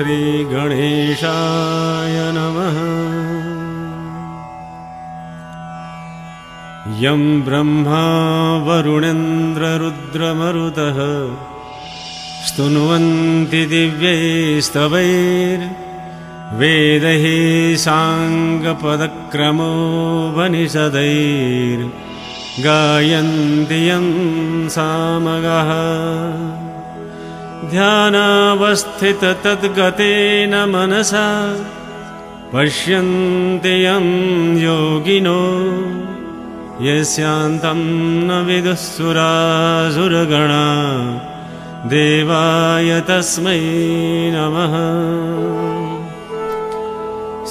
श्रीगणेशाय नमः। यं ब्रह्मा वरुणेन्द्ररुद्रमरुतः स्तुन्वन्ति दिव्यैस्तवैर्वेदैः साङ्गपदक्रमोपनिषदैर्गायन्ति यं सामगः ध्यानावस्थिततद्गतेन मनसा पश्यन्ति यं योगिनो यस्यान्तं न विदुःसुरासुरगणा देवाय तस्मै नमः।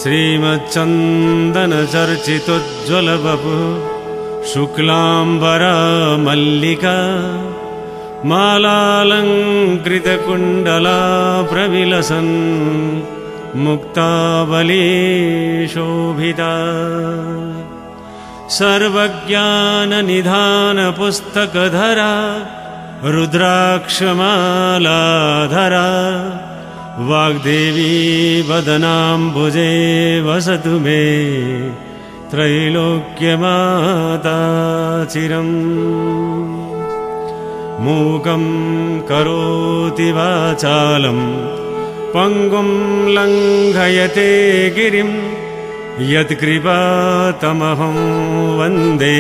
श्रीमच्चन्दनचर्चितोज्ज्वलवपु शुक्लाम्बरा मल्लिका मालालङ्कृतकुण्डला प्रविलसन् शोभिता सर्वज्ञाननिधानपुस्तकधरा रुद्राक्षमालाधरा वाग्देवी वदनाम्बुजे वसतु मे त्रैलोक्यमाता चिरम् मूकं करोति वाचालं पङ्गुं लङ्घयते गिरिं यत्कृपातमहं वन्दे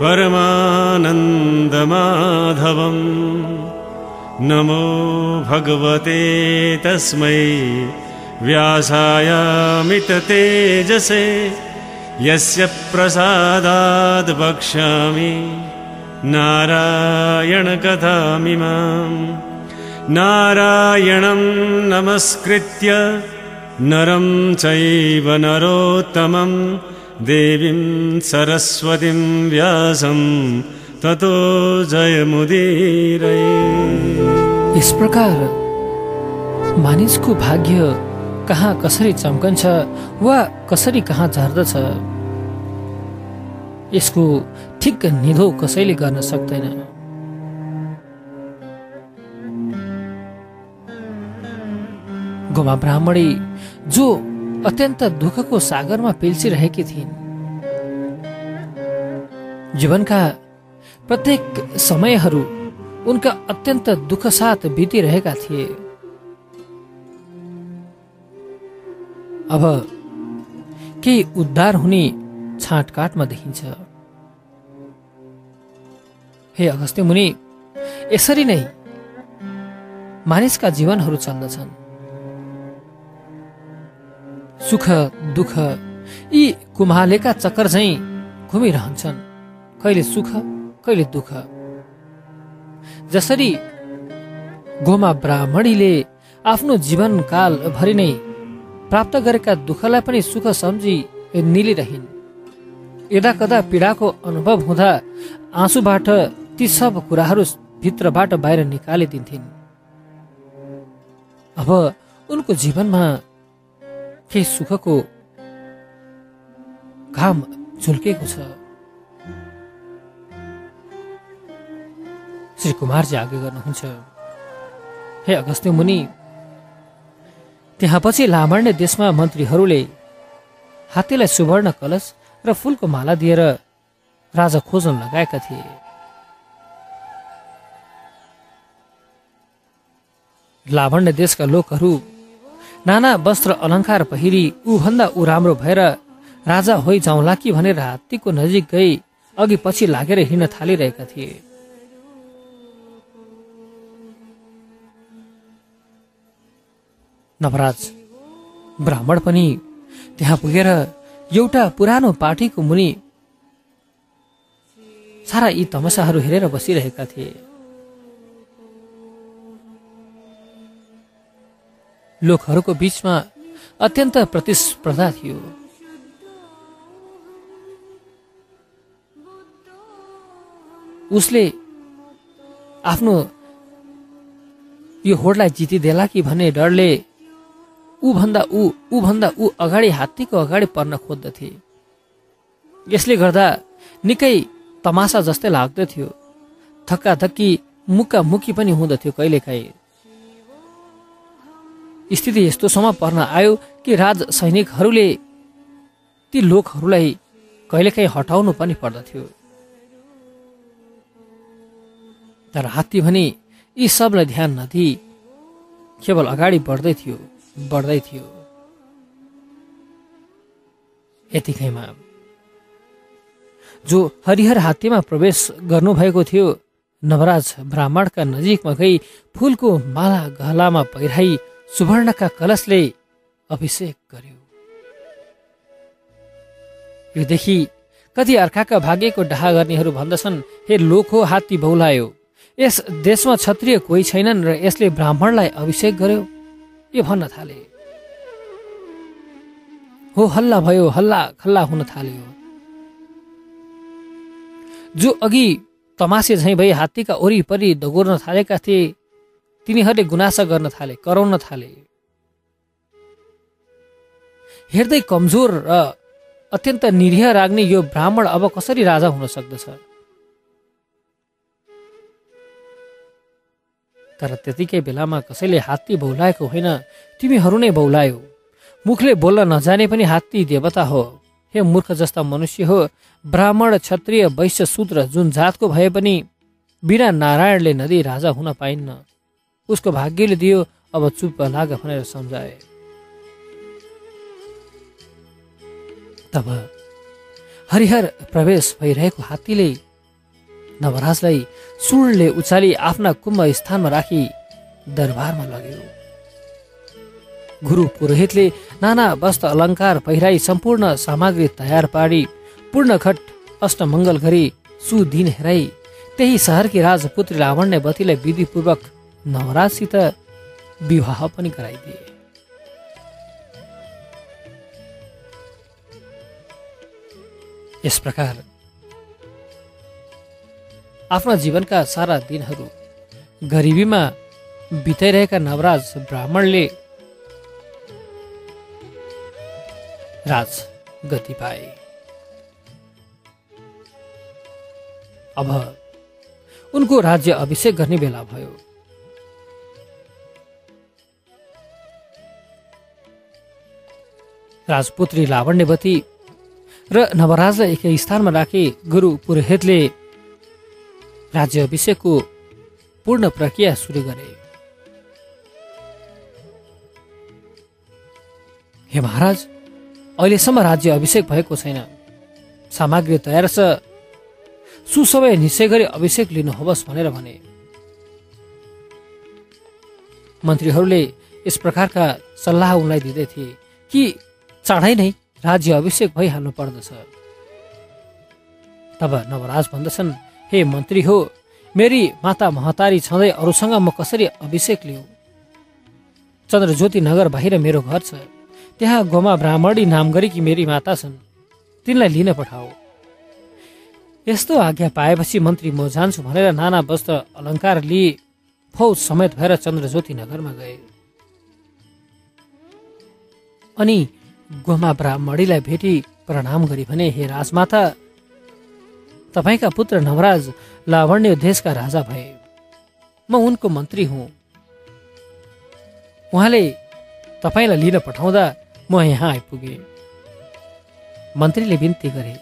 परमानन्दमाधवम्। नमो भगवते तस्मै व्यासायामिततेजसे यस्य प्रसादाद् वक्ष्यामि नारायणकथामिमाम् नारायणं नमस्कृत्य नरं चैव नरोत्तमं देवीं सरस्वतीं व्यासं ततो जयमुदीरये यस प्रकार मानिसको भाग्य कहाँ कसरी चम्कन्छ वा कसरी कहाँ झर्दछ यसको ठिक निधो कसैले गर्न सक्दैन। गोमा ब्राह्मणी जो अत्यन्त दुःखको सागरमा पिल्सिरहेकी थिइन्। जीवनका प्रत्येक समयहरू उनका अत्यन्त दुःख साथ बितिरहेका थिए। अब केही उद्धार हुने छाँटकाटमा देखिन्छ। हे अगस्त्य मुनि यसरी नै मानिसका जीवनहरू चल्दछन्। सुख दुःख यी कुम्हालेका चक्कर झैँ घुमिरहन्छन्। कहिले सुख कहिले दुःख। जसरी गोमा ब्राह्मणीले आफ्नो जीवनकाल भरि नै प्राप्त गरेका दुःखलाई पनि सुख सम्झी निलिरहन्। यदा कदा पीडाको अनुभव हुँदा आँसुबाट ती सब कुराहरू भित्रबाट बाहिर निकालिदिन्थिन्। अब उनको जीवनमा केही सुखको घाम झुल्केको छ। श्री कुमारजी आगे गर्नुहुन्छ हे अगस्त्य मुनि त्यहाँ पछि लामाण्य देशमा मन्त्रीहरूले हात्तीलाई सुवर्ण कलश र फूलको माला दिएर राजा खोज्न लगाएका थिए। लावण्य देशका लोकहरू नाना वस्त्र अलङ्कार पहिरी ऊभन्दा ऊ राम्रो भएर राजा होइ जाउँला कि भनेर हात्तीको नजिक गई अघि पछि लागेर हिँड्न थालिरहेका थिए। नवराज ब्राह्मण पनि त्यहाँ पुगेर एउटा पुरानो पार्टीको मुनि सारा यी तमसाहरू हेरेर बसिरहेका थिए। लोकहरूको बीचमा अत्यन्त प्रतिस्पर्धा थियो। उसले आफ्नो यो होडलाई जितिदेला कि भन्ने डरले भन्दा ऊ भन्दा ऊ अगाडि हात्तीको अगाडि पर्न खोज्दथे। यसले गर्दा निकै तमासा जस्तै लाग्दथ्यो। धक्का धक्की मुक्का मुक्की पनि हुँदथ्यो कहिलेकाहीँ। स्थिति यस्तोसम्म पर्न आयो कि राज सैनिकहरूले ती लोकहरूलाई कहिलेकाहीँ हटाउनु पनि पर्दथ्यो। तर हात्ती भने यी सबलाई ध्यान नदिई केवल अगाडि बढ्दै थियो बढ्दै थियो। यतिकैमा जो हरिहर हात्तीमा प्रवेश गर्नुभएको थियो नवराज ब्राह्मणका नजिकमा गई फुलको माला गहलामा पहिराई सुवर्णका कलशले अभिषेक गर्यो। योदेखि कति अर्काका भाग्यको डाहा गर्नेहरू भन्दछन् हे हो हात्ती बौलायो यस देशमा क्षत्रिय कोही छैनन् र यसले ब्राह्मणलाई अभिषेक गर्यो? यो भन्न थाले। हो हल्ला भयो हल्ला खल्ला हुन थाल्यो। जो अघि तमासे झैँ भई हात्तीका वरिपरि दगोर्न थालेका थिए तिनीहरूले गुनासा गर्न थाले कराउन थाले। हेर्दै कमजोर र अत्यन्त निरीह राख्ने यो ब्राह्मण अब कसरी राजा हुन सक्दछ? तर त्यतिकै बेलामा कसैले हात्ती बौलाएको होइन तिमीहरू नै बौलायो। मुखले बोल्न नजाने पनि हात्ती देवता हो। हे मूर्ख जस्ता मनुष्य हो ब्राह्मण क्षत्रिय वैश्य शूद्र जुन जातको भए पनि बिना नारायणले नदी राजा हुन पाइन्न। उसको भाग्यले दियो अब चुप लाग भनेर सम्झाए। तब हरिहर प्रवेश भइरहेको हात्तीले नवराजलाई सुडले उचाली आफ्ना कुम्भ स्थानमा राखी दरबारमा लग्यो। गुरु पुरोहितले नाना वस्त्र अलङ्कार पहिराई सम्पूर्ण सामग्री तयार पारी पूर्णखट अष्टमङ्गल गरी सुदिन हेराई त्यही सहरकी राजपुत्री लावण्य बतीलाई विधिपूर्वक नवराजसित विवाह पनि गराइदिए। यस प्रकार आफ्ना जीवनका सारा दिनहरू गरिबीमा बिताइरहेका नवराज ब्राह्मणले राज गति पाए। अब उनको राज्य अभिषेक गर्ने बेला भयो। राजपुत्री लावण्यवती र नवराजलाई एकै स्थानमा राखी गुरु पुरोहितले राज्य अभिषेकको पूर्ण प्रक्रिया सुरु गरे। हे महाराज अहिलेसम्म राज्य अभिषेक भएको छैन। सामग्री तयार छ। सुसमय निश्चय गरी अभिषेक लिनुहोस् भनेर भने। मन्त्रीहरूले यस प्रकारका सल्लाह उनलाई दिँदै थिए कि चाँडै नै राज्य अभिषेक भइहाल्नु पर्दछ। तब नवराज भन्दछन् हे मन्त्री हो मेरी माता महतारी छँदै अरूसँग म कसरी अभिषेक लिऊ चन्द्रज्योति नगर बाहिर मेरो घर छ। त्यहाँ गोमा ब्राह्मणी नाम गरेकी मेरी माता छन् तिनलाई लिन पठाऊ। यस्तो आज्ञा पाएपछि मन्त्री म जान्छु भनेर नाना वस्त्र अलङ्कार लिए फौज समेत भएर चन्द्रज्योति नगरमा गए। अनि गोमा ब्राह्मणीलाई भेटी प्रणाम गरी भने हे राजमाता तपाईँका पुत्र नवराज लावण्य देशका राजा भए। म उनको मन्त्री हुँ। उहाँले तपाईँलाई लिन पठाउँदा म यहाँ आइपुगे। मन्त्रीले बिन्ती गरे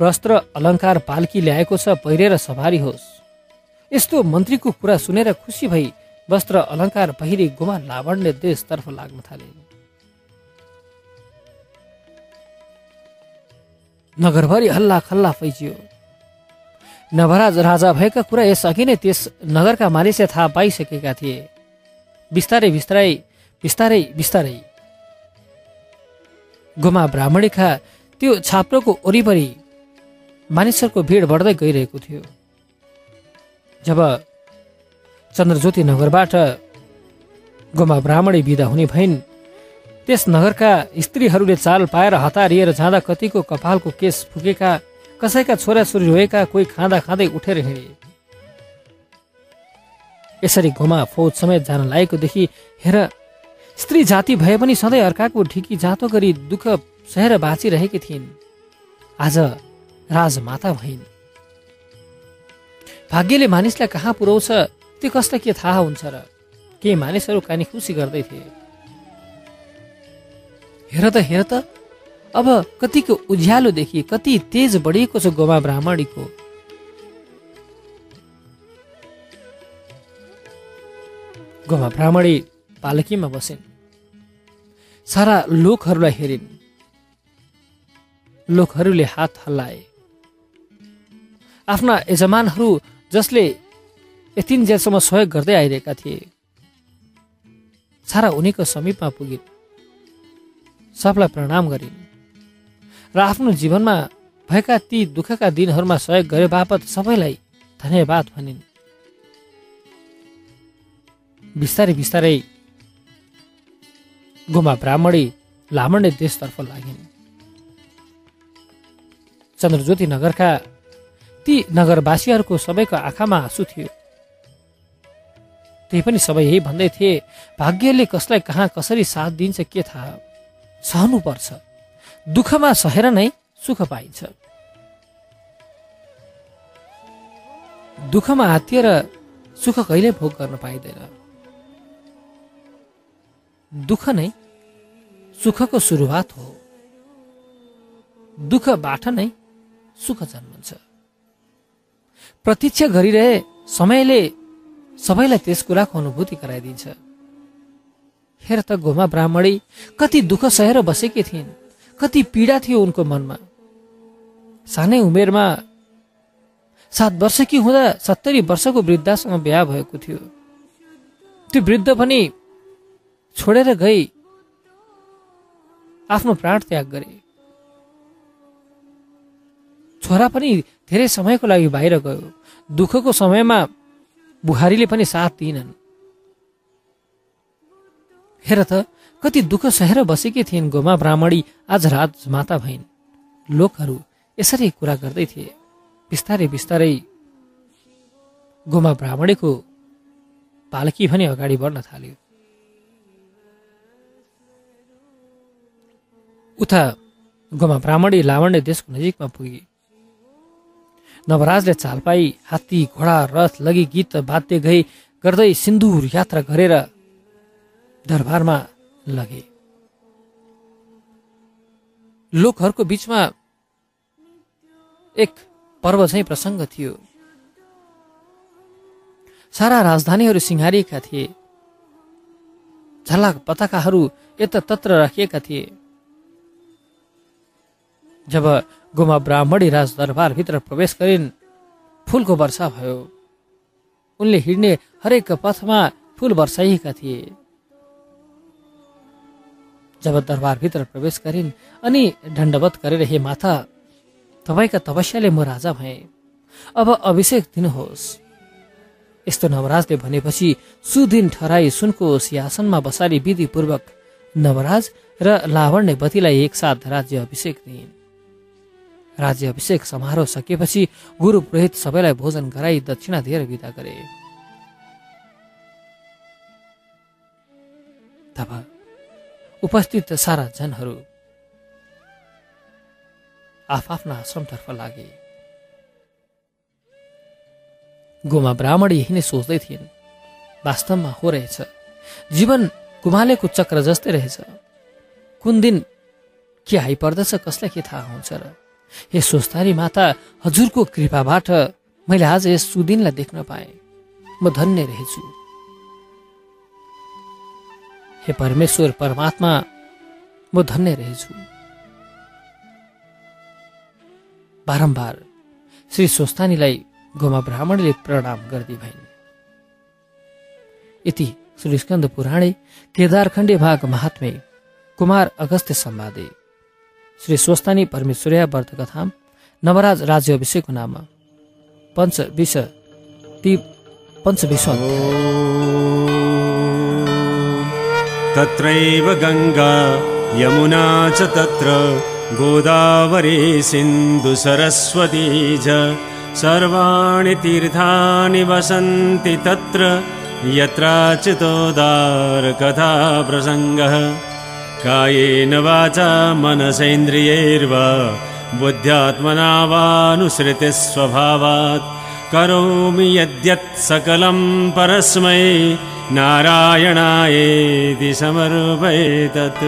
वस्त्र अलङ्कार पाल्की ल्याएको छ पहिरेर सवारी होस्। यस्तो मन्त्रीको कुरा सुनेर खुसी भई वस्त्र अलङ्कार पहिरी गुमा लावण्य देशतर्फ लाग्न थाले। नगरभरि हल्ला खल्ला फैजियो नवराज राजा भएका कुरा यसअघि नै त्यस नगरका मानिसले थाहा पाइसकेका थिए। बिस्तारै बिस्तारै बिस्तारै बिस्तारै। गुमा ब्राह्मणीका त्यो छाप्रोको वरिपरि मानिसहरूको भिड बढ्दै गइरहेको थियो। जब चन्द्रज्योति नगरबाट गोमा ब्राह्मणी विदा हुने भइन् त्यस नगरका स्त्रीहरूले चाल पाएर हतारिएर जाँदा कतिको कपालको केस फुकेका कसैका छोराछोरी रोएका कोही खाँदा खाँदै उठेर हिँडे। यसरी घुमा फौज समेत जान लागेकोदेखि हेर स्त्री जाति भए पनि सधैँ अर्काको ढिकी जातो गरी दुःख सहेर बाँचिरहेकी थिइन्। आज राजमाता भइन्। भाग्यले मानिसलाई कहाँ पुर्याउँछ त्यो कसलाई के थाहा हुन्छ र? केही मानिसहरू कानी खुसी गर्दै थिए। हेर त हेर त। अब कतिको उज्यालो देखि कति तेज बढिएको छ गोमा ब्राह्मणीको। गोमा ब्राह्मणी पालकीमा बसिन्। सारा लोकहरूलाई हेरिन्। लोकहरूले हात हल्लाए। आफ्ना यजमानहरू जसले यतिन्जेलसम्म सहयोग गर्दै आइरहेका थिए। सारा उनीको समीपमा पुगिन्। सबलाई प्रणाम गरिन्। र आफ्नो जीवनमा भएका ती दुःखका दिनहरूमा सहयोग गरे बापत सबैलाई धन्यवाद भनिन्। बिस्तारै बिस्तारै गुमा ब्राह्मणी लामण्डे देशतर्फ लागिन्। चन्द्रज्योति नगरका ती नगरवासीहरूको सबैको आँखामा आँसु थियो। त्यही पनि सबै यही भन्दै थिए भाग्यले कसलाई कहाँ कसरी साथ दिन्छ के थाहा। सहनुपर्छ। दुःखमा सहेर नै सुख पाइन्छ। दुःखमा हातिएर सुख कहिले भोग गर्न पाइँदैन। दुःख नै सुखको सुरुवात हो। दुःखबाट नै सुख जन्मन्छ। प्रतीक्षा गरिरहे समयले सबैलाई त्यस कुराको अनुभूति गराइदिन्छ। हेर त गोमा ब्राह्मणी कति दुःख सहेर बसेकी थिइन् कति पीडा थियो उनको मनमा। सानै उमेरमा सात वर्षकी हुँदा सत्तरी वर्षको वृद्धासँग बिहा भएको थियो। त्यो वृद्ध पनि छोडेर गई आफ्नो प्राण त्याग गरे। छोरा पनि धेरै समयको लागि बाहिर गयो। दुःखको समयमा बुहारीले पनि साथ दिइनन्। हेर त कति दुःख सहेर बसेकी थिइन् गोमा ब्राह्मणी आज राजमाता भइन्। लोकहरू यसरी कुरा गर्दै थिए। बिस्तारै बिस्तारै गोमा ब्राह्मणीको पालकी पनि अगाडि बढ्न थाल्यो। उता गोमा ब्राह्मणी लावण्य देशको नजिकमा पुगे। नवराजले चाल पाई हात्ती घोडा रथ लगी गीत बाध्य गई गर्दै सिन्दुर यात्रा गरेर दरबारमा लगे। लोकहरूको बिचमा एक पर्व चाहिँ प्रसङ्ग थियो। सारा राजधानीहरू सिंहारिएका थिए। झलाक पताकाहरू यत्र राखिएका थिए। जब गोमा ब्राह्मणी राज दरबारभित्र प्रवेश गरिन् फुलको वर्षा भयो। उनले हिँड्ने हरेक पथमा फुल वर्षाइएका थिए। जब दरबारभित्र प्रवेश गरिन् अनि दण्डवत गरेर हे माता तपाईँका तपस्याले म राजा भए। अब अभिषेक दिनुहोस् यस्तो नवराजले भनेपछि सुदिन ठहराई सुनको सिंहासनमा बसाली विधिपूर्वक नवराज र लावण्यवतीलाई एकसाथ राज्य अभिषेक दिइन्। राज्य अभिषेक समारोह सकिएपछि गुरु पुरोहित सबैलाई भोजन गराई दक्षिणा दिएर विदा गरे। उपस्थित सारा जनहरू आफ्ना आश्रमतर्फ लागे। गोमा ब्राह्मण यही नै सोच्दै थिइन् वास्तवमा हो रहेछ। जीवन गुमालेको चक्र जस्तै रहेछ। कुन दिन के आइपर्दछ कसलाई के थाहा हुन्छ र? हे सोस्तारी माता हजुरको कृपाबाट मैले आज यस सुदिनलाई देख्न पाएँ। म धन्य रहेछु। हे परमेश्वर परमात्मा म धन्य रहेछु। बारम्बार श्री स्वस्तानीलाई गोमा ब्राह्मणले प्रणाम गर्दै भइन्। यति श्री स्कन्द पुराणे केदारखण्डे भाग महात्मे कुमार अगस्त्य सम्वादे। श्री स्वस्तानी परमेश्वर्या व्रतकथाम नवराज राज्य अभिषेकको नाम पञ्च विष ती पञ्चविश्व तत्रैव गङ्गा यमुना च तत्र गोदावरी सिन्धु सरस्वती च। सर्वाणि तीर्थानि वसन्ति तत्र यत्राचितोदारकथा प्रसङ्गः कायेन वाचा मनसेन्द्रियैर्वा बुद्ध्यात्मना वानुसृतिस्वभावात् करोमि यद्यत् सकलं परस्मै नारायणायेति समर्पयेतत्